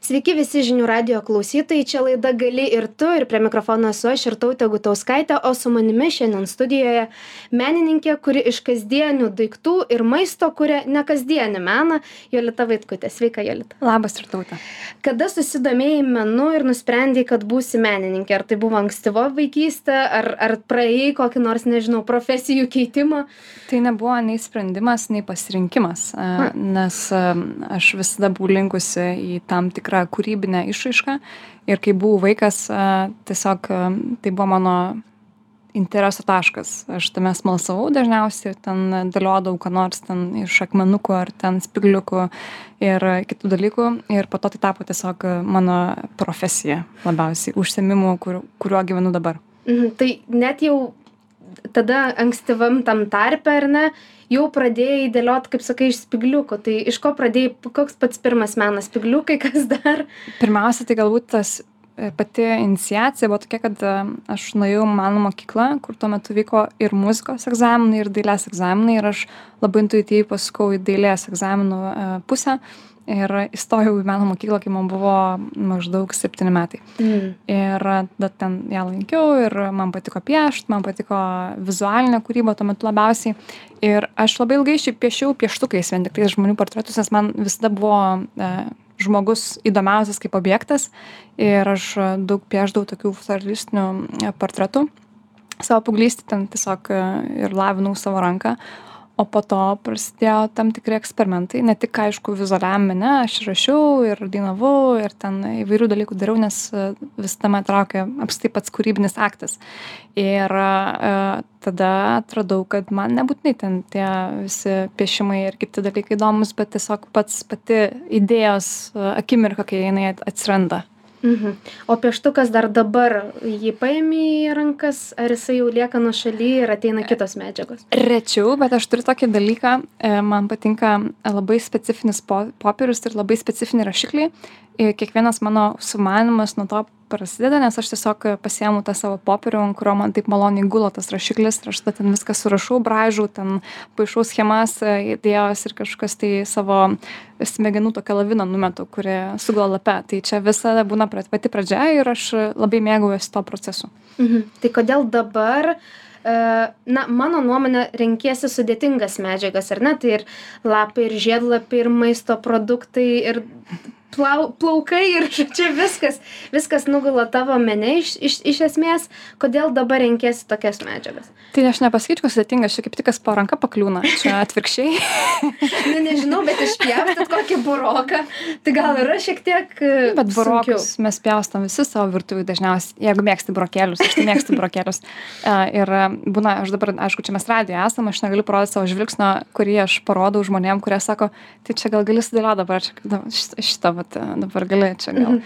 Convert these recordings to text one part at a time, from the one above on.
Sveiki visi žinių radio klausytojai, čia laida gali ir tu, ir prie mikrofono esu aš ir tautė Gutauskaitė, o su manimi šiandien studijoje menininkė, kuri iš kasdienių daiktų ir maisto kuria nekasdienį meną, Jolita Vaitkutė. Sveika, Jolita. Labas ir tautė. Kada susidomėjai menu ir nusprendėjai, kad būsi menininkė? Ar tai buvo ankstyvo vaikystė, ar, ar praėjai kokį nors, nežinau, profesijų keitimą? Tai nebuvo nei sprendimas, nei pasirinkimas, nes aš visada buvau linkusi į tam tikrą kūrybinę išraišką. Ir kai buvau vaikas tiesiog tai buvo mano intereso taškas. Aš tame smalsavau dažniausiai ten dėliodavau ką nors ten iš akmenukų ar ten spygliukų ir kitų dalykų. Ir po to tai tapo tiesiog mano profesija labiausiai užsiėmimu kur kuriuo gyvenu dabar. Mhm, tai net jau tada ankstyvam tam tarpe, ar ne, jau pradėjai dėliot, kaip sakai, iš spigliukų. Tai iš ko pradėjai, koks pats pirmas menas, spigliukai, kas dar? pirmiausia tai galbūt tas e, pati iniciacija buvo tokia kad e, aš nuėjau meno mokyklą kur tuo metu vyko ir muzikos egzaminai ir dailės egzaminai ir aš labai intuityviai pasukau į dailės egzaminų e, pusę ir įstojau į meno mokyklą kai man buvo maždaug septyni metai. Mm. ir tada ten ją lankiau ir man patiko piešt man patiko vizualinė kūryba tuo metu labiausiai. Ir aš labai ilgai šiaip piešiau pieštukais vien tiktais žmonių portretus nes man visada buvo e, žmogus įdomiausias kaip objektas. Ir aš daug piešdavau tokių surrealistinių e, portretų. Savo paauglystėj ten tiesiog e, ir lavinau savo ranką o po to prasidėjo tam tikri eksperimentai ne tik aišku vizualiam mene aš rašiau ir dainavau ir ten įvairių dalykų dariau nes e, visada mane traukė apskritai pats kūrybinis aktas. Ir e, tada atradau kad man nebūtinai ten tie visi piešimai ir kiti dalykai įdomūs bet tiesiog pats pati idėjos e, akimirka kai jinai atsiranda Mhm. O pieštukas dar dabar jį paėmė į rankas, ar jisai jau lieka nuo šaly ir ateina kitos medžiagos? rečiau bet aš turiu tokį dalyką e, man patinka labai specifinis po popierius ir labai specifiniai rašikliai ir kiekvienas mano sumanymas nuo to prasideda nes aš tiesiog pasiimu tą savo popierių ant kurio man taip maloniai gula tas rašiklis ir aš tada ten viską surašau braižau ten paišau schemas e, idėjos ir kažkokias tai savo smegenų tokią laviną numetu kuri sugula lape tai čia visada būna pati pradžia ir aš labai mėgaujuosi tuo procesu Mhm. Tai kodėl dabar, e, na, mano nuomonė, renkiesi sudėtingas medžiagas, ar ne? Tai ir lapai, ir žiedlapai, ir maisto produktai, ir plau, plaukai, ir čia viskas, viskas nugula tavo mene iš, iš, iš esmės. Kodėl dabar renkiesi tokias medžiagas? tai aš nepasakyčiau kad sudėtinga čia kaip tik kas po ranka pakliūna čia atvirkščiai Ne, nežinau, bet išpjaustat kokį buroką. Tai gal yra šiek tiek... e, Bet sunkiau. burokus mes pjaustom visi savo virtuvėj dažniausiai, jeigu mėgsti burokėlius, aš tai mėgstu burokėlius. E, Ir e, būna, aš dabar, aišku, čia mes radijo esame, aš negaliu parodyti savo žvilgsnio, kurį aš parodau žmonėm, kurie sako, tai čia gal gali sudėlioti dabar, šitą, šitą vat, e, dabar gali čia gal.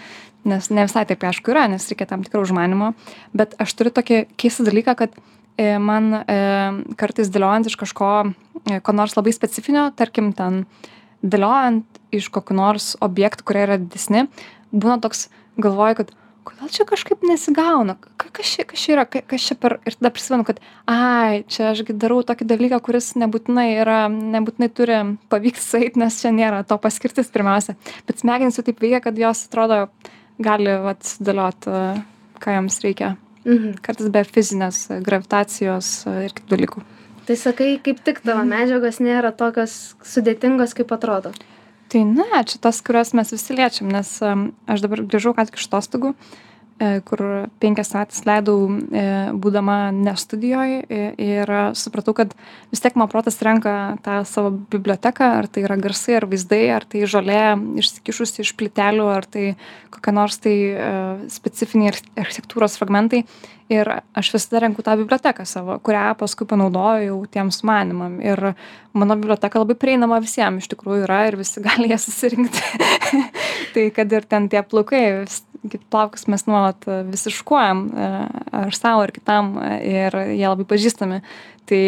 Nes ne visai taip aišku yra, nes reikia tam tikro užmanimo. Bet aš turiu tokį keistą dalyką, kad e, man e, kartais dėliojant iš kažko, e, ko nors labai specifinio, tarkim, ten dėliojant iš kokių nors objektų, kurie yra didesni, būna toks, galvoju, kad kodėl čia kažkaip nesigauna, Ka- kas čia, kas čia yra, Ka- kas čia per... Ir tada prisimenu, kad, ai, čia aš gi darau tokį dalyką, kuris nebūtinai yra, nebūtinai turi pavykti sueit, nes čia nėra to paskirtis pirmiausia. Bet smegenys jau taip veikia, kad jos atrodo gali vat, sudėlioti, ką joms reikia. Mhm. Kartais be fizinės e, gravitacijos e, ir kitų dalykų. Tai sakai, kaip tik tavo medžiagos nėra tokios sudėtingos, kaip atrodo. Tai ne, čia tas, kurias mes visi liečiam, nes em, aš dabar grįžau ką tik iš atostogų, kur penkias savaitės leidau e, būdama ne studijoje ir e, supratau, kad vis tiek mano protas renka tą savo biblioteką, ar tai yra garsai, ar vaizdai, ar tai žolė išsikišusi iš plitelių, ar tai kokie nors tai e, specifiniai arch- architektūros fragmentai. Ir aš visada renku tą biblioteką savo, kurią paskui panaudoju jau tiems manimam. Ir mano biblioteka labai prieinama visiems iš tikrųjų yra ir visi gali ją susirinkti. tai kad ir ten tie plaukai, kaip plaukus mes nuolat e, vis iškuojam, e, ar savo, ar kitam, e, ir jie labai pažįstami. Tai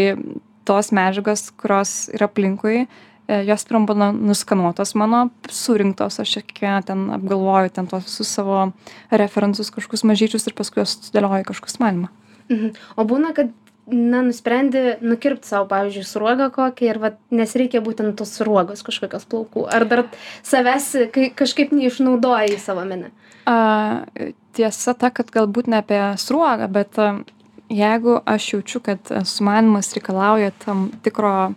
tos medžiagos, kurios yra aplinkui, jos pirmą būna nuskanuotos mano, surinktos, aš kiekvieną ten apgalvoju, ten tos visus savo referensus kažkokius mažyčius ir paskui juos sudėlioju kažkokius manimą. Mhm. O būna, kad na nusprendi nukirpt sau pavyzdžiui sruogą kokią ir vat nes reikia būtent tos sruogos kažkokios plaukų. Ar dar savęs kai kažkaip neišnaudoji savo mene a, tiesa ta, kad galbūt ne apie sruogą, bet jeigu aš jaučiu, kad sumanimas reikalauja tam tikro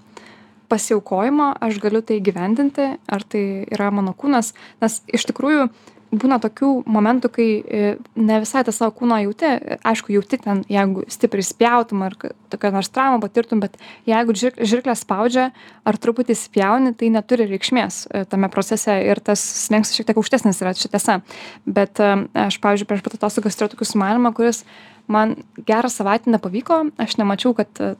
pasiaukojimo, aš galiu tai gyvendinti, ar tai yra mano kūnas, nes iš tikrųjų būna tokių momentų kai e, ne visai tą savo kūną jauti. Aišku jauti ten jeigu stipriai spjautum ar kokią nors traumą patirtum bet jeigu žir žirklę spaudžia ar truputį spjauni tai neturi reikšmės e, tame procese ir tas slenkstis šiek tiek aukštesnis yra čia tiesa. Bet e, aš pavyzdžiui prieš pat atostogas turėjau tokį sumanymą kuris man gerą savaitę nepavyko aš nemačiau kad e,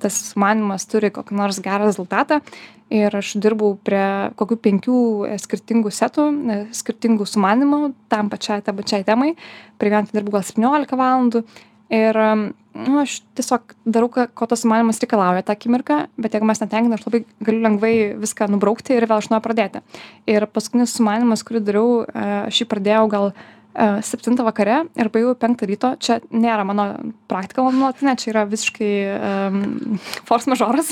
tas sumanymas turi kokį nors gerą rezultatą. Ir aš dirbau prie kokių penkių e, skirtingų setų e, skirtingų sumanymų tam pačiai tai pačiai temai. Prie vieno dirbau gal septyniolika valandų. Ir nu aš tiesiog darau ko tas sumanymas reikalauja tą akimirką. Bet jeigu manęs netenkina aš labai galiu lengvai viską nubraukti ir vėl iš naujo pradėti. Ir paskutinis sumanymas kurį dariau aš jį pradėjau gal septintą vakare ir baigiau penktą ryto. Čia nėra mano praktika nuolatinė, čia yra visiškai um, force majoras,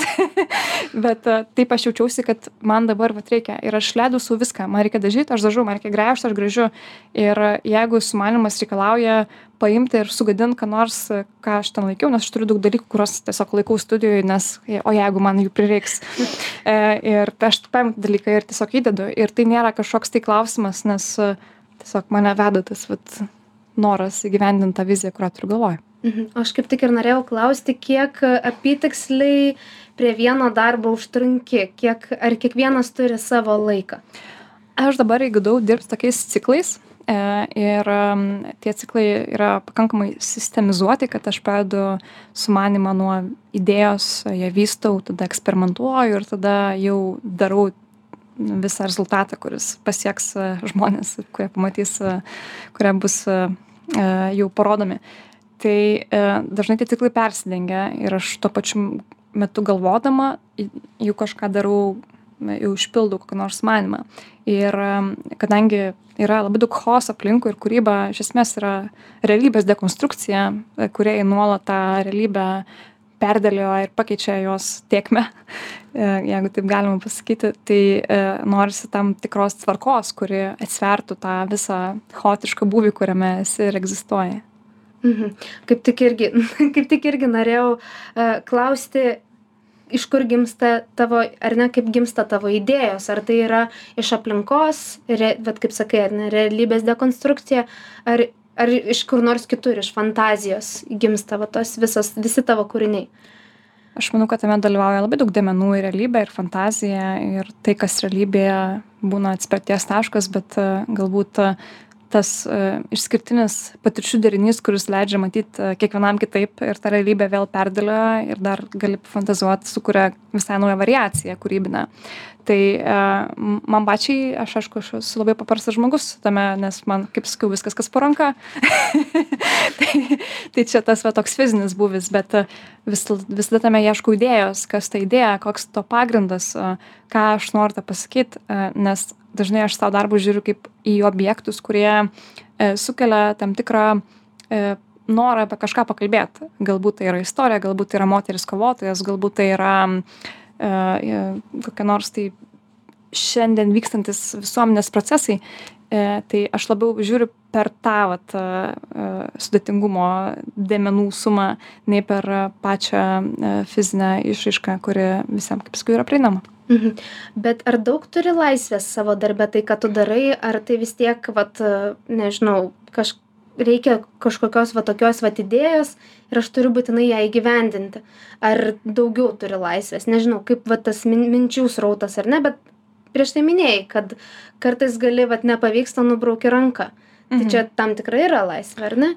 bet uh, taip aš jaučiausi, kad man dabar vat, reikia. Ir aš leidau su viską, man reikia dažyti, aš dažau, man reikia gręžti, aš grįžiu. Ir jeigu sumanimas reikalauja paimti ir sugadinti, ką nors, ką aš ten laikiau, nes aš turiu daug dalykų, kuriuos tiesiog laikau studijoje, nes, o jeigu man jų prireiks. E, ir aš paimu dalyką ir tiesiog įdedu. Ir tai nėra kažkoks tai klausimas, nes uh, tiesiog mane veda tas vat noras įgyvendint tą viziją, kurią turiu galvoj. Mhm. Aš kaip tik ir norėjau klausti, kiek apitiksliai prie vieno darbo užtrunki, kiek, ar kiekvienas turi savo laiką? Aš dabar įgudau dirbti tokiais ciklais e, ir tie ciklai yra pakankamai sistemizuoti, kad aš pradedu sumanimą nuo idėjos, ją vystau, tada eksperimentuoju ir tada jau darau visą rezultatą, kuris pasieks e, žmonės, kurie pamatys, e, kurie bus e, jau parodomi. Tai dažnai tie ciklai persidengia ir aš tuo pačiu metu galvodama jau kažką darau, jau išpildau kokią nors manimą. Ir kadangi yra labai daug chaoso aplinkui ir kūryba iš esmės yra realybės dekonstrukcija, kurie nuolat tą realybę perdėlioja ir pakeičia jos tiekmę, e, jeigu taip galima pasakyti, tai e, norisi tam tikros tvarkos, kuri atsvertų tą visą chaotišką būvį, kuriame esi ir egzistuoja. Mhm. Kaip, tik irgi, kaip tik irgi norėjau uh, klausti, iš kur gimsta tavo, ar ne, kaip gimsta tavo idėjos, ar tai yra iš aplinkos, re, bet kaip sakai, ar ne, realybės dekonstrukcija, ar ar iš kur nors kitur iš fantazijos gimsta va tos visos visi tavo kūriniai? Aš manau kad tame dalyvauja labai daug dėmenų ir realybė ir fantazija ir tai kas realybėje būna atspirties taškas bet e, galbūt e, tas e, išskirtinis patirčių derinys kuris leidžia matyt kiekvienam kitaip ir tą realybę vėl perdėlioja ir dar gali fantazuot sukuria visai naują variaciją kūrybinę. Tai a, man pačiai aš aišku aš esu labai paprastas žmogus tame nes man kaip sakiau viskas kas po ranka. Tai, tai čia tas va toks fizinis būvis bet vis, visada tame ieškau idėjos kas ta idėja koks to pagrindas ką aš noriu tą pasakyt nes dažnai aš savo darbus žiūriu kaip į objektus kurie e, sukelia tam tikrą e, norą apie kažką pakalbėt galbūt tai yra istorija galbūt tai yra moteris kovotojas galbūt tai yra E, kokie nors tai šiandien vykstantis visuomenės procesai, tai aš labiau žiūriu per tą vat, sudėtingumo dėmenų sumą, nei per pačią fizinę išraišką, kuri visiems kaip sakiau yra prieinama. Mhm. Bet ar daug turi laisvės savo darbę tai, ką tu darai, ar tai vis tiek, vat, nežinau, kažkaip reikia kažkokios va tokios vat idėjos ir aš turiu būtinai ją įgyvendinti ar daugiau turi laisvės nežinau kaip va tas min minčių srautas ar ne bet prieš tai minėjai kad kartais gali vat nepavyksta nubrauki ranką tai mhm. čia tam tikrai yra laisvė ar ne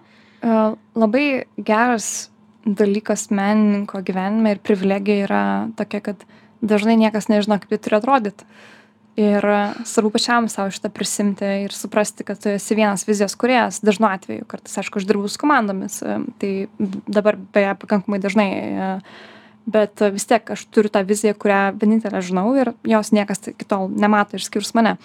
labai geras dalykas menininko gyvenime ir privilegija yra tokia kad dažnai niekas nežino kaip ji turi atrodyt ir svarbu pačiam sau šitą prisiimti ir suprasti kad tu esi vienas vizijos kūrėjas dažnu atveju. Kartais aišku aš dirbu su komandomis tai dabar beje pakankamai dažnai bet vis tiek aš turiu tą viziją kurią vienintelę žinau ir jos niekas iki tol nemato išskyrus mane.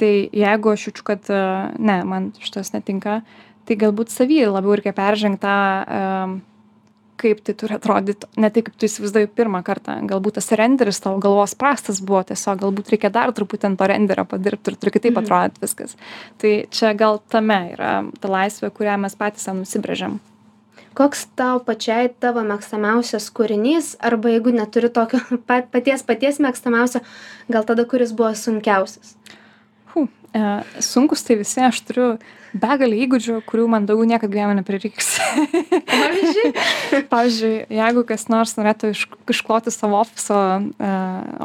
Tai jeigu aš jaučiu kad ne man šitas netinka tai galbūt savy labiau reikia peržengt tą kaip tai turi atrodyt ne taip kaip tu įsivaizduoji pirmą kartą. Galbūt tas renderis tavo galvos prastas buvo tiesiog galbūt reikia dar truputį ant to renderio padirbt ir turi kitaip Mhm. atrodyt viskas. Tai čia gal tame yra ta laisvė kurią mes patys sau nusibrėžiam. Koks tau pačiai tavo mėgstamiausias kūrinys arba jeigu neturi tokio pa paties paties mėgstamiausio gal tada kuris buvo sunkiausias Hu, e, sunkus tai visi, aš turiu begalį įgūdžių, kurių man daugiau niekada gyvenime neprireiks. pavyzdžiui Pavyzdžiui, jeigu kas nors norėtų iš, iškloti savo ofiso, e,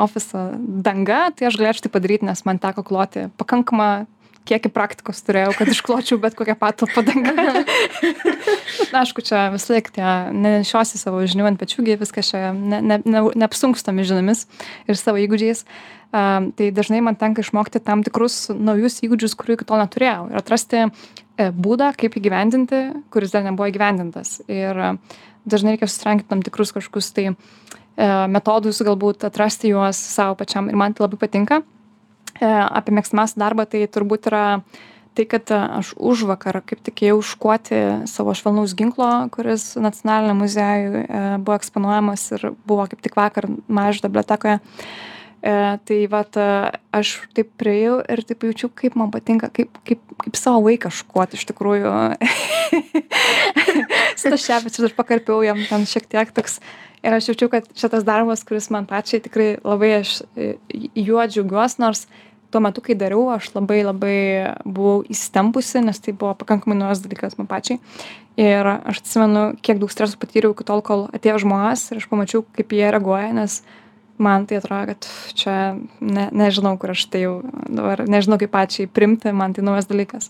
ofiso dangą, tai aš galėčiau tai padaryti, nes man teko kloti pakankamą kiekį praktikos turėjau, kad iškločiau bet kokią patalpą dangą. Aišku, čia vis laik tie nešiosi savo žinių ant pečių, gi viskas čia ne, ne, ne, neapsunks tomis žiniomis ir savo įgūdžiais. Um, tai dažnai man tenka išmokti tam tikrus naujus įgūdžius, kurių iki tol neturėjau. Ir atrasti e, būdą, kaip įgyvendinti, kuris dar nebuvo įgyvendintas. Ir e, dažnai reikia susirankyti tam tikrus kažkokius tai e, metodus, galbūt atrasti juos savo pačiam. Ir man tai labai patinka. E, apie mėgstamiausią darbą tai turbūt yra tai, kad aš už vakarą kaip tik ėjau užkuoti savo švelnaus ginklo, kuris nacionalinė muziejuje e, buvo eksponuojamas ir buvo kaip tik vakar mažo bibliotekoje. E, tai vat aš taip prieėjau ir taip jaučiu, kaip man patinka, kaip, kaip, kaip savo vaiką škuoti iš tikrųjų. Staševičius ir pakarpiau jam ten šiek tiek toks. Ir aš jaučiu, kad šitas darbas, kuris man pačiai tikrai labai aš e, juo džiaugiuosi, nors tuo metu, kai dariau, aš labai labai buvau įstempusi, nes tai buvo pakankamai naujas dalykas man pačiai. Ir aš atsimenu, kiek daug streso patyriau iki tol, kol atėjo žmonės ir aš pamačiau, kaip jie reaguoja, nes man tai atrodo, kad čia ne, nežinau, kur aš tai jau dabar, nežinau kaip pačiai primti, man tai naujas dalykas.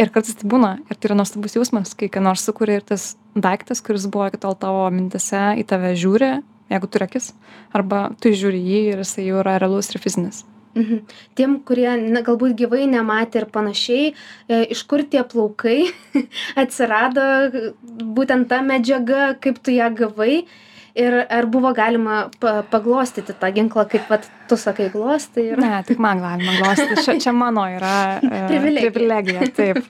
Ir kartais tai būna, ir tai yra nuostabus jausmas, kai ką nors sukūrė ir tas daiktas, kuris buvo iki tol tavo mintise, į tave žiūri, jeigu turi akis, arba tu žiūri jį ir jisai jau yra realus ir fizinis. Mhm. Tiem, kurie na, galbūt gyvai nematė ir panašiai, e, iš kur tie plaukai atsirado, būtent ta medžiaga, kaip tu ją gavai ir ar buvo galima pa paglostyti tą ginklą, kaip vat, tu sakai, glostai. Ir... Ne, tik man galima glostyti. Čia, čia mano yra uh, Privilegija. privilegija. Taip.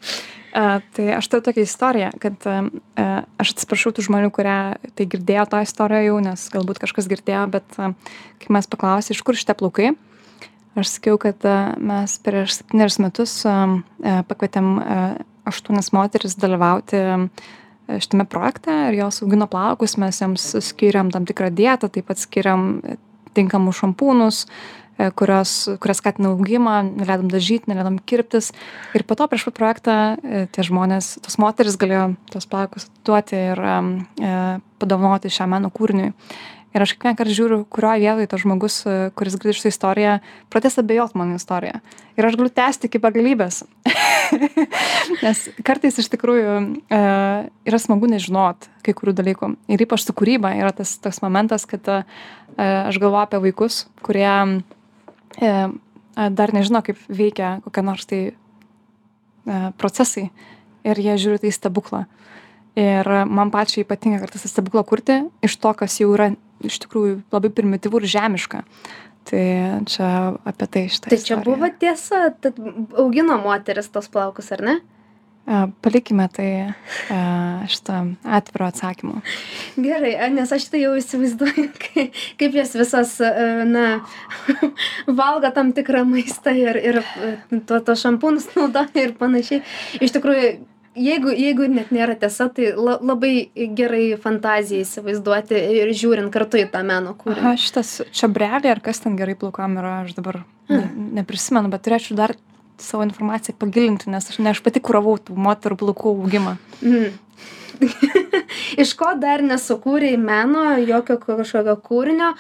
Uh, tai aš turiu tokią istoriją, kad uh, aš atsiprašau tų žmonių, kurie tai girdėjo tą istoriją jau, nes galbūt kažkas girdėjo, bet kai mes paklausė, iš kur šitie plaukai, aš sakiau, kad mes prieš septynerius metus pakvietėm aštuonias moteris dalyvauti šitame projekte ir jos augino plaukus, mes jiems skiriam tam tikrą dietą, taip pat skiriam tinkamus šampūnus, e, kurios, kurias skatina augimą, neleidom dažyti, neleidom kirptis. Ir po to prieš pat projektą e, tie žmonės, tos moteris galėjo tos plaukus duoti ir e, padovanoti šiam meno kūriniui. Ir aš kiekvieną kartą žiūriu, kurioje vietoje tas žmogus, e, kuris grįžta šitą istoriją, pradės abejoti mano istoriją. Ir aš galiu tęsti iki begalybės. Nes kartais iš tikrųjų e, yra smagu nežinot kai kurių dalykų. Ir ypač su kūryba yra tas toks momentas, kad e, aš galvoju apie vaikus, kurie e, dar nežino, kaip veikia kokie nors tai e, procesai. Ir jie žiūri tai stebuklą. Ir man pačiai ypatinga kartais stebuklą kurti iš to, kas jau yra iš tikrųjų labai primityvų ir žemiška. Tai čia apie tai šitą. Tai čia buvo tiesa, tad augino moteris tos plaukus, ar ne? Palikime tai e, šitą atvirą atsakymą. Gerai, a, nes aš tai jau įsivaizduoju, kai- kaip jos visas, e, na, valgo tam tikrą maistą ir, ir e, to, to šampūnus naudoja ir panašiai. Iš tikrųjų, jeigu, jeigu net nėra tiesa, tai la, labai gerai fantaziją įsivaizduoti ir žiūrint kartu į tą meno kūrinį. Aha, šitas čabrelė, ar kas ten gerai plaukam yra, aš dabar ne, neprisimenu, bet turėčiau dar savo informaciją pagilinti, nes aš ne aš pati kuravau tų moterų plaukų augimą. Mhm. Iš ko dar nesukūrėjai meno, jokio kažkokio kūrinio,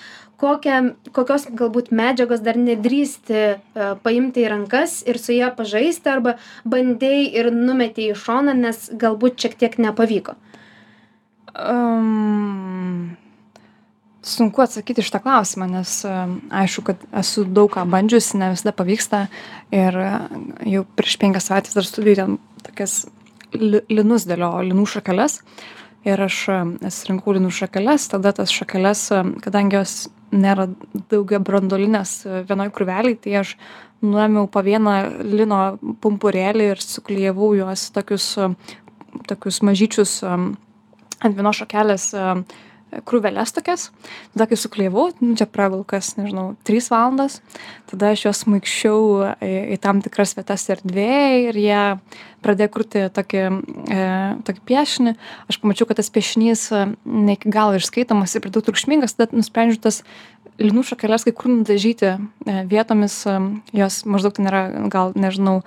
kokią, kokios galbūt medžiagos dar nedrįsti uh, paimti į rankas ir su ją pažaisti, arba bandėjai ir numetėjai į šoną, nes galbūt šiek tiek nepavyko. Um, sunku atsakyti šitą klausimą, nes um, aišku, kad esu daug ką bandžiusi, ne visada pavyksta ir uh, jau prieš penkias savaitės dar studijų ten tokias li- linus dėlio, linų šakeles. Ir aš surinkau linų šakeles, tada tas šakeles, kadangi jos nėra daugia brandolinės uh, vienoj krūveliai, tai aš nuėmiau po vieną lino pumpurėlį ir suklyjavau juos tokius, um, tokius mažyčius um, ant vienos šakelės krūveles tokias. Tada kai suklijavau nu čia praėjo gal kas nežinau trys valandos tada aš juos sumaišiau į į tam tikras vietas erdvėj ir jie pradėjo kurti tokį e tokį piešinį. Aš pamačiau kad tas piešinys ne iki galo išskaitomas ir per daug triukšmingas tada nusprendžiau tas linų šakeles kai kur nudažyti e vietomis jos maždaug ten yra gal nežinau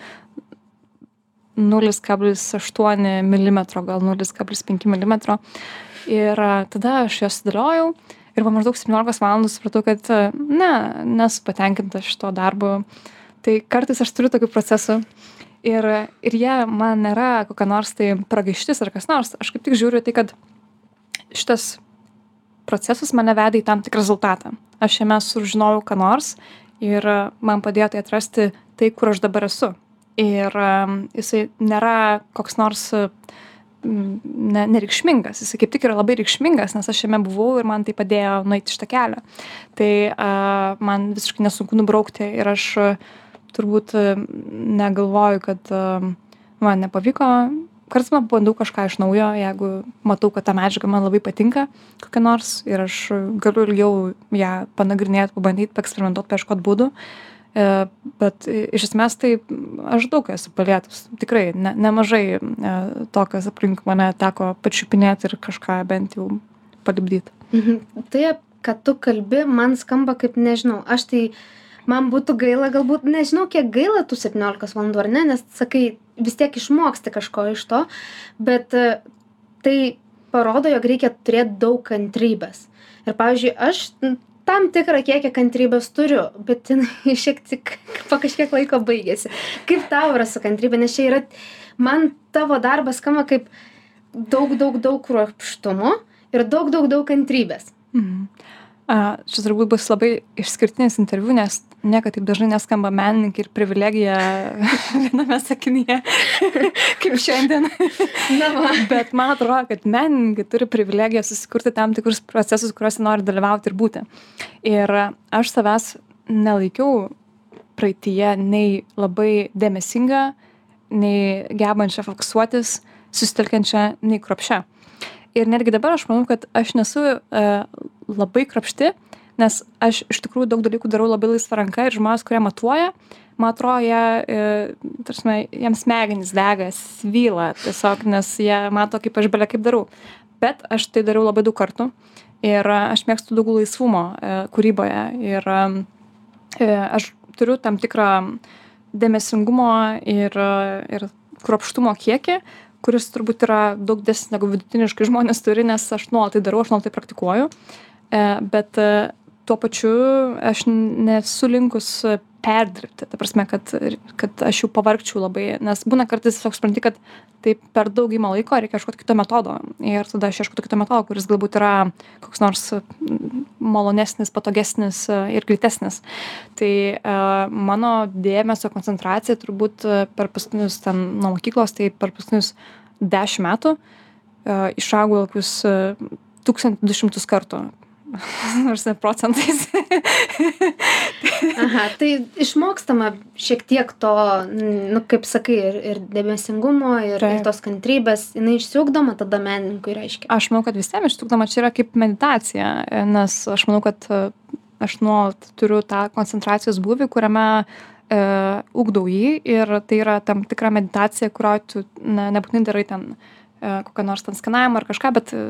nulis kablis aštuoni milimetro gal nulis kablis penki milimetro ir tada aš juos sudėliojau ir po maždaug septyniolikos valandų supratau kad ne nesu patenkinta šituo darbu. Tai kartais aš turiu tokių procesų ir ir jie man nėra kokia nors tai pragaištis ar kas nors. Aš kaip tik žiūriu tai kad šitas procesas mane vedė į tam tikrą rezultatą. Aš jame sužinojau ką nors ir man padėjo tai atrasti tai kur aš dabar esu. Ir jisai nėra koks nors ne nereikšmingas. Jisai kaip tik yra labai reikšmingas nes aš jame buvau ir man tai padėjo nueit šitą kelią tai a man visiškai nesunku nubraukti ir aš turbūt negalvoju kad man nepavyko. Kartais man bandau kažką iš naujo jeigu matau kad ta medžiaga man labai patinka kokia nors ir aš galiu ilgiau ją panagrinėt pabandyt paeksperimentuot paieškot būdų. e bet iš esmės tai aš daug esu palietus. Tikrai ne nemažai e to kas aplink mane teko pačiupinėt ir kažką bent jau palipdyt. Mhm. Tai ką tu kalbi man skamba kaip nežinau aš tai man būtų gaila galbūt nežinau kiek gaila tų septyniolikos valandų ar ne nes sakai vis tiek išmoksti kažko iš to bet tai parodo jog reikia turėt daug kantrybės. Ir pavyzdžiui aš tam tikrą kiekį kantrybės turiu bet jinai šiek tiek po kažkiek laiko baigiasi kaip tau yra su kantrybe? Nes čia yra man tavo darbas skamba kaip daug daug daug kruopštumo ir daug daug daug kantrybės. Mhm. A čia turbūt bus labai išskirtinis interviu nes niekad taip dažnai neskamba menininkė ir privilegija viename sakinyje kaip šiandien. Na va. Bet man atrodo kad menininkai turi privilegiją susikurti tam tikrus procesus kuriuose nori dalyvauti ir būti. Ir aš savęs nelaikiau praeityje nei labai dėmesinga nei gebančia fokusuotis susitelkiančia nei kruopščia. Ir netgi dabar aš manau kad aš nesu e labai kruopšti nes aš iš tikrųjų daug dalykų darau labai laisva ranka ir žmonės kurie matuoja man atrodo jie e ta prasme jiem smegenys dega svyla tiesiog nes jie mato kaip aš bele kaip darau. Bet aš tai dariau labai daug kartų ir aš mėgstu daugiau laisvumo e kūryboje ir e aš turiu tam tikrą dėmesingumo ir ir kruopštumo kiekį kuris turbūt yra daug didesnis negu vidutiniškai žmonės turi nes aš nuolat tai darau aš nuolat tai praktikuoju bet tuo pačiu aš nesu linkus perdirbti ta prasme kad kad aš jau pavargčiau labai nes būna kartais tiesiog supranti kad tai per daug ima laiko reikia ieškot kito metodo. Ir tada aš ieškau to kito metodo kuris galbūt yra koks nors malonesnis patogesnis ir greitesnis. Tai e mano dėmesio koncentracija turbūt per paskutinius ten nuo mokyklos tai per paskutinius dešim metų e išaugo kokius tūkstantį du šimtus kartų nors ne procentais. Aha, tai išmokstama šiek tiek to, nu, kaip sakai, ir, ir dėmesingumo, ir, Taip. ir tos kantrybės, jinai išsiugdoma tada menininkui, reiškia. Aš manau, kad visiems išsiugdoma čia yra kaip meditacija, nes aš manau, kad e, aš nuolat turiu tą koncentracijos būvį, kuriame e, ugdau jį ir tai yra tam tikra meditacija, kurio tu ne, nebūtinai darai ten kokią nors ten skanavimą ar kažką, bet e,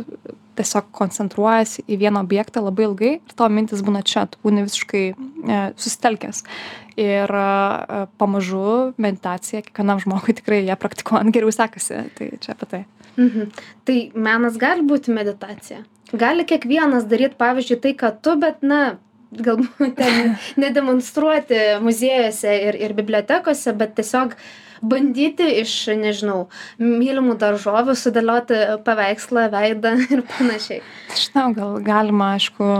tiesiog koncentruojasi į vieną objektą labai ilgai ir tavo mintis būna čia, tu būni visiškai e, susitelkęs. Ir e, pamažu meditacija kiekvienam žmogui tikrai ją praktikuojant geriau sekasi. Tai čia apie tai. Mhm. Tai menas gali būti meditacija. Gali kiekvienas daryti, pavyzdžiui, tai, ką tu, bet, na, galbūt ten nedemonstruoti muziejuose ir, ir bibliotekose, bet tiesiog bandyti iš, nežinau, mylimų daržovių sudėlioti paveikslą, veidą ir panašiai. Žinau, gal galima, aišku,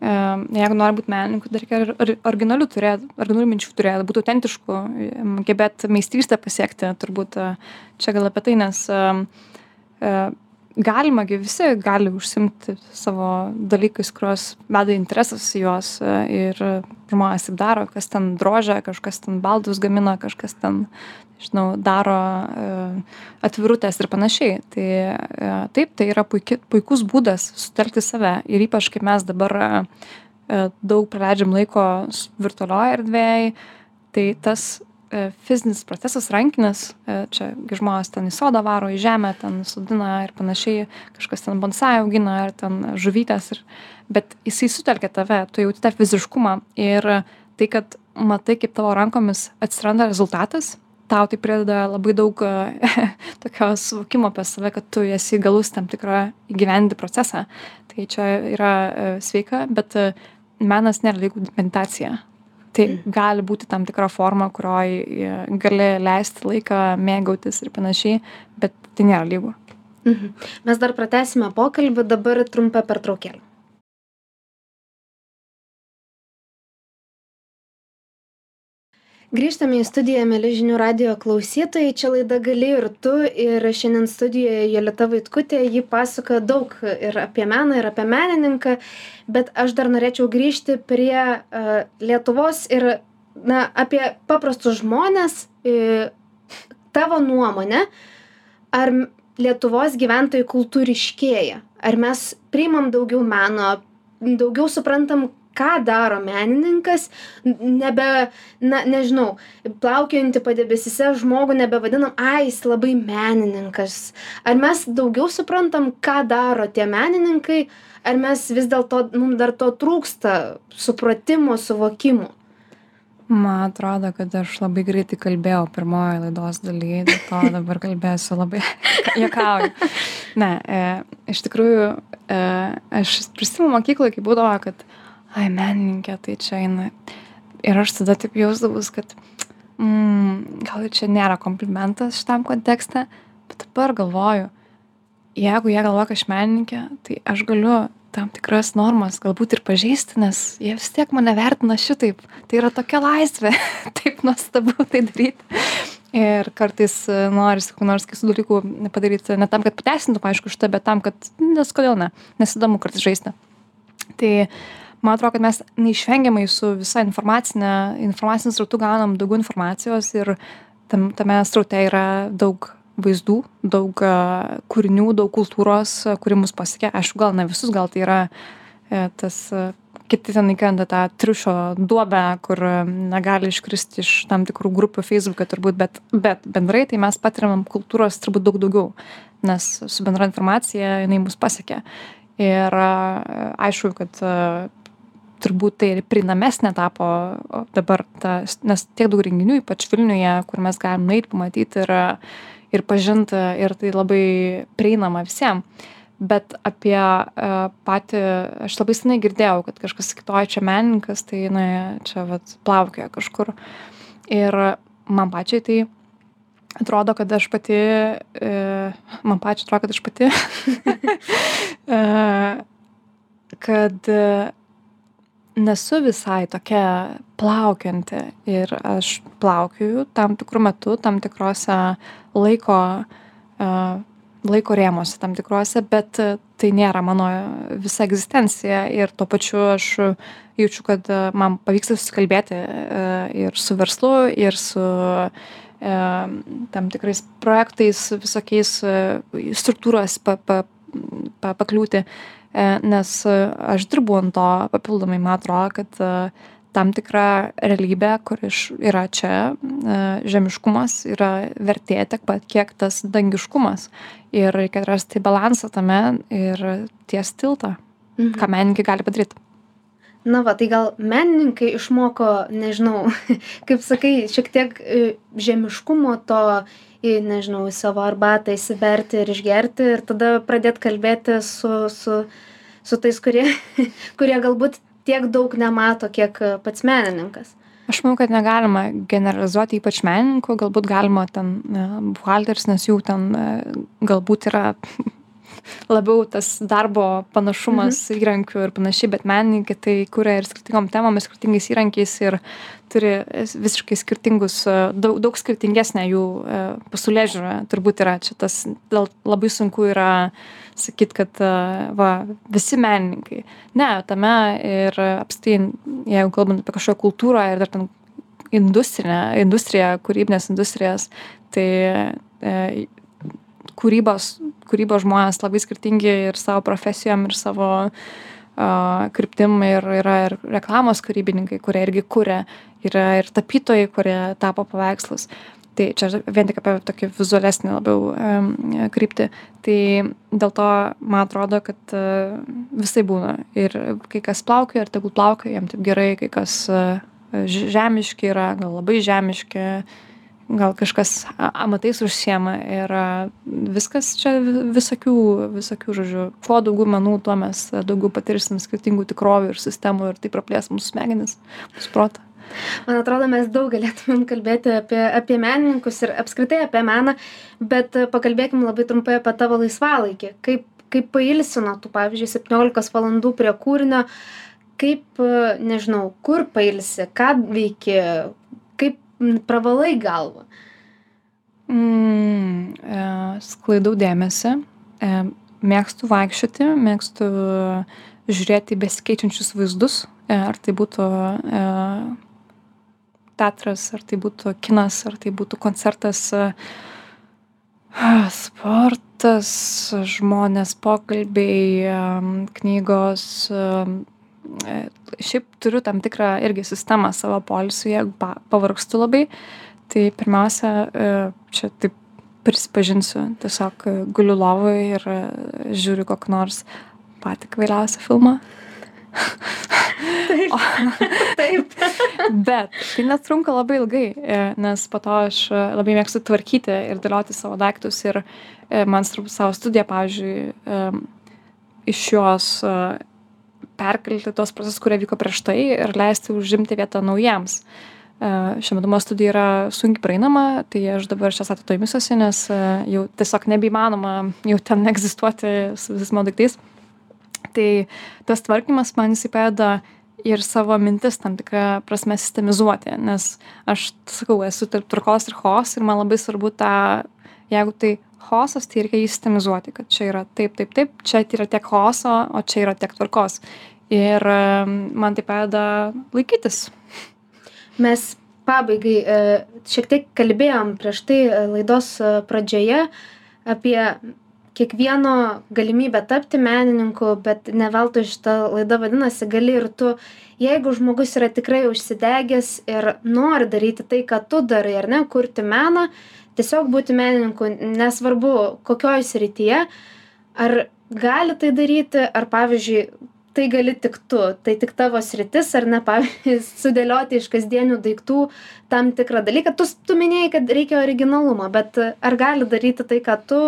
e, jeigu nori būti menininku, dar reikia originalių turėti, originalių minčių turėti, būti autentišku, gebėti meistrystę pasiekti, turbūt e, čia gal apie tai, nes e, galima visi gali užsimti savo dalykais, kuriuos veda interesas į juos ir žmonės taip daro, kas ten drožia, kažkas ten baldus gamina, kažkas ten, žinau, daro atvirutės ir panašiai. Tai taip, tai yra puiki, puikus būdas sutelkti save. Ir ypač, kai mes dabar daug praleidžiam laiko virtualioje erdvėje, tai tas fizinis procesas rankinis, čia žmonės ten į sodą varo, į žemę, ten sudina ir panašiai, kažkas ten bonsai augina, ar ten žuvytės, ir, bet jisai sutelkia tave, tu jauti tą fiziškumą ir tai, kad matai, kaip tavo rankomis atsiranda rezultatas, tau tai prideda labai daug tokio suvokimo apie save, kad tu esi galus tam tikrą įgyvendį procesą. Tai čia yra sveika, bet menas nėra lygų meditacija tai gali būti tam tikra forma kurioj e, gali leisti laiką mėgautis ir panašiai bet tai nėra lygu mhm. mes dar pratęsime pokalbį dabar trumpa pertraukėlė grįžtame į studiją mieli žinių radijo klausytojai. Čia laida gali ir tu ir šiandien studijoje jolita vaitkutė. Ji pasakoja daug ir apie meną ir apie menininką bet aš dar norėčiau grįžti prie uh, lietuvos ir na apie paprastus žmones uh, tavo nuomonė ar lietuvos gyventojai kultūriškėja? Ar mes priimam daugiau meno daugiau suprantam ką daro menininkas nebe na nežinau plaukiojantį padebesyse žmogų nebevadinam ai jis labai menininkas ar mes daugiau suprantam ką daro tie menininkai ar mes vis dėlto mum dar to trūksta supratimo suvokimo Man atrodo, kad aš labai greitai kalbėjau pirmojo laidos dalyje, dėl to dabar kalbėsiu labai jokauju. Ne, e, iš tikrųjų, e, aš prisimenu mokykloje, kai būdavo, kad ai menininkė, tai čia eina. Ir aš tada taip jausdavus, kad mm, gal čia nėra komplimentas šitam kontekste, bet dabar galvoju, jeigu jie galvoja, kad aš menininkė, tai aš galiu tam tikras normas galbūt ir pažeisti, nes jie vis tiek mane vertina šitaip. Tai yra tokia laisvė, taip nuostabu tai daryti. Ir kartais norisi kokių nors keistų dalykų padaryti, ne tam, kad pateisintų, aišku, šitą, bet tam, kad, nes kodėl ne, nes įdomu kartais žaisti. Tai uh, man atrodo kad mes neišvengiamai su visa informacine informaciniu srautu gaunam daugiau informacijos ir tam tame sraute yra daug vaizdų daug kūrinių daug kultūros kuri mus pasiekia. Aišku gal ne visus gal tai yra e, tas kiti ten įkrenta tą triušio duobę kur negali iškristi iš tam tikrų grupių feisbuke turbūt bet bet bendrai tai mes patiriam kultūros turbūt daug daugiau nes su bendra informacija jinai mus pasiekia. Ir aišku kad turbūt tai ir prieinamesnė tapo dabar ta nes tiek daug renginių ypač vilniuje kur mes galim nueit pamatyt ir ir pažint ir tai labai prieinama visiem. Bet apie patį aš labai senai girdėjau kad kažkas sakytų oi čia menininkas tai na čia vat plaukioja kažkur. Ir man pačiai tai atrodo kad aš pati man pačiai atrodo kad aš pati kad nesu visai tokia plaukiojanti ir aš plaukioju tam tikru metu tam tikrose laiko laiko rėmuose tam tikruose bet tai nėra mano visa egzistencija ir tuo pačiu aš jaučiu kad man pavyksta susikalbėti ir su verslu ir su tam tikrais projektais visokiais struktūros pa pa pa pakliūti. E, nes e, aš dirbu ant to papildomai, man atrodo, kad e, tam tikra realybė, kur yra čia, žemiškumas yra vertė tiek pat, kiek tas dangiškumas. Ir reikia rasti balansą tame ir ties tiltą, mhm. ką menininkai gali padaryti. Na va, tai gal menininkai išmoko, nežinau, kaip sakai, šiek tiek žemiškumo to į nežinau į savo arbatą įsiberti ir išgerti ir tada pradėt kalbėti su su su tais kurie kurie galbūt tiek daug nemato kiek pats menininkas. Aš manau kad negalima generalizuoti ypač menininkų galbūt galima ten buhalteris nes jų ten galbūt yra labiau tas darbo panašumas mhm. įrankių ir panašiai bet menininkai tai kuria ir skirtingom temom ir skirtingais įrankiais ir turi visiškai skirtingus daug daug skirtingesnę jų e, pasaulėžiūrą turbūt yra čia tas labai sunku yra sakyt kad e, va visi menininkai ne tame ir apskritai jeigu kalbant apie kažkokią kultūrą ir dar ten industrinę industriją kūrybines industrijas tai e, kūrybos kūrybos žmonės labai skirtingi ir savo profesijom ir savo a, kryptim ir yra ir reklamos kūrybininkai kurie irgi kuria yra ir tapytojai kurie tapo paveikslus. Tai čia vien tik apie tokį vizualesnį labiau em, kryptį. Tai dėl to man atrodo kad e, visai būna ir kai kas plaukioja ir tegul plaukioja jiem taip gerai kai kas e, žemiški yra gal labai žemiški gal kažkas amatais užsiema ir viskas čia visokių visokių žodžiu kuo daugiau menų tuo mes daugiau patirsim skirtingų tikrovių ir sistemų ir tai praplės mūsų smegenis mūsų protą. Man atrodo, mes daug galėtumėm kalbėti apie, apie menininkus ir apskritai apie meną, bet pakalbėkim labai trumpai apie tavo laisvalaikį. Kaip, kaip pailsi nuo tų, pavyzdžiui, 17 valandų prie kūrinio, kaip, nežinau, kur pailsi, ką veiki, pravalai galvą? Mm, e, sklaidau dėmesį, e, mėgstu vaikščioti, mėgstu žiūrėti besikeičiančius vaizdus, e, ar tai būtų e, teatras, ar tai būtų kinas, ar tai būtų koncertas, e, sportas, žmonės, pokalbiai, e, knygos, e, šiaip turiu tam tikrą irgi sistemą savo poilsiui, jeigu pa, pavargstu labai, tai pirmiausia, e, čia taip prisipažinsiu, tiesiog guliu lovoje ir e, žiūriu kokį nors patį kvailiausią filmą. Taip. O, taip. Bet tai netrunka labai ilgai, nes po to aš labai mėgstu tvarkyti ir dėlioti savo daiktus ir man savo studiją, pavyzdžiui, iš jos perkelti tuos procesus, kurie vyko prieš tai ir leisti užimti vietą naujiems. E, šiuo metu mano studija yra sunkiai praeinama, tai aš dabar šią satą to įmisuosi, nes e, jau tiesiog nebeįmanoma jau ten egzistuoti su visais mano daiktais. Tai tas tvarkymas man jisai padeda ir savo mintis tam tikrą prasme sistemizuoti, nes aš sakau, esu tarp tvarkos ir chaos ir man labai svarbu tą, jeigu tai chaosas, tai reikia jį sistemizuoti, kad čia yra taip, taip, taip, čia yra tiek chaoso, o čia yra tiek tvarkos. Ir man tai padeda laikytis. Mes pabaigai e, šiek tiek kalbėjom prieš tai e, laidos e, pradžioje apie kiekvieno galimybę tapti menininku, bet ne veltui šitą laidą vadinasi, gali ir tu, jeigu žmogus yra tikrai užsidegęs ir nori daryti tai, ką tu darai, ar ne, kurti meną, tiesiog būti menininku nesvarbu kokioj srityje ar gali tai daryti ar pavyzdžiui tai gali tik tu tai tik tavo sritis ar ne pavyzdžiui sudėlioti iš kasdienių daiktų tam tikrą dalyką. Tu tu minėjai kad reikia originalumo bet ar gali daryti tai ką tu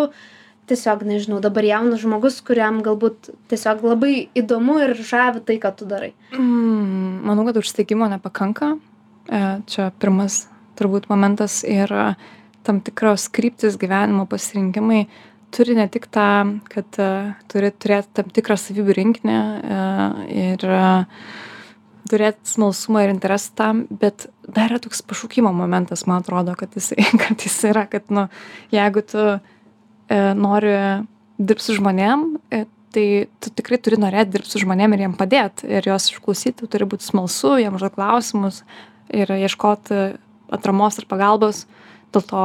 tiesiog nežinau dabar jaunas žmogus kuriam galbūt tiesiog labai įdomu ir žavi tai ką tu darai? Mm, manau kad užsiegimo nepakanka. E, čia pirmas turbūt momentas ir tam tikros kryptys gyvenimo pasirinkimai turi ne tik tą, kad uh, turi turėti tam tikrą savybių rinkinį uh, ir uh, turėti smalsumą ir interesą tam, bet dar yra toks pašaukimo momentas, man atrodo, kad jis, kad jis yra, kad, nu, jeigu tu uh, nori dirbti su žmonėm, uh, tai tu tikrai turi norėti dirbti su žmonėm ir jiem padėti ir juos išklausyti, turi būti smalsu, jiem užduoti klausimus ir ieškoti atramos ir pagalbos. Uh, dėl to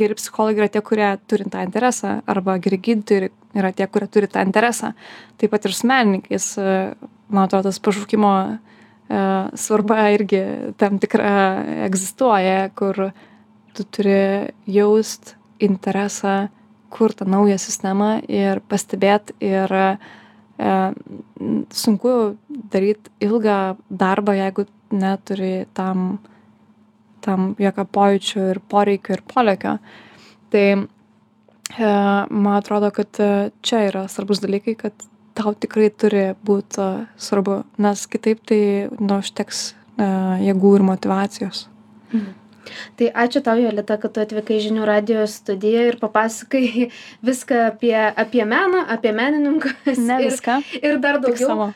geri psichologai yra tie kurie turi tą interesą arba geri gydytojai yra tie kurie turi tą interesą. Taip pat ir su menininkais man atrodo tas pašaukimo e, svarba irgi tam tikra egzistuoja kur tu turi jaust interesą kurt tą naują sistemą ir pastebėt ir e, sunku daryt ilgą darbą jeigu neturi tam tam jokio pojūčio ir poreikio ir polėkio. Tai e, man atrodo, kad e, čia yra svarbus dalykai, kad tau tikrai turi būti e, svarbu, nes kitaip tai nu, užteks e, jėgų ir motivacijos. Mhm. Tai ačiū tau, Jolita, kad tu atvykai žinių radio studiją ir papasakai viską apie, apie meną, apie menininkus. Ne viską. Ir, ir dar daugiau.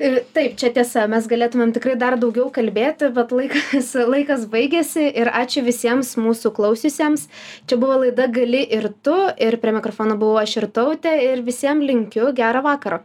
Taip, čia tiesa, mes galėtumėm tikrai dar daugiau kalbėti, bet laikas, laikas baigėsi ir ačiū visiems mūsų klausiusiems. Čia buvo laida Gali ir tu ir prie mikrofono buvau aš ir tautė ir visiems linkiu gerą vakarą.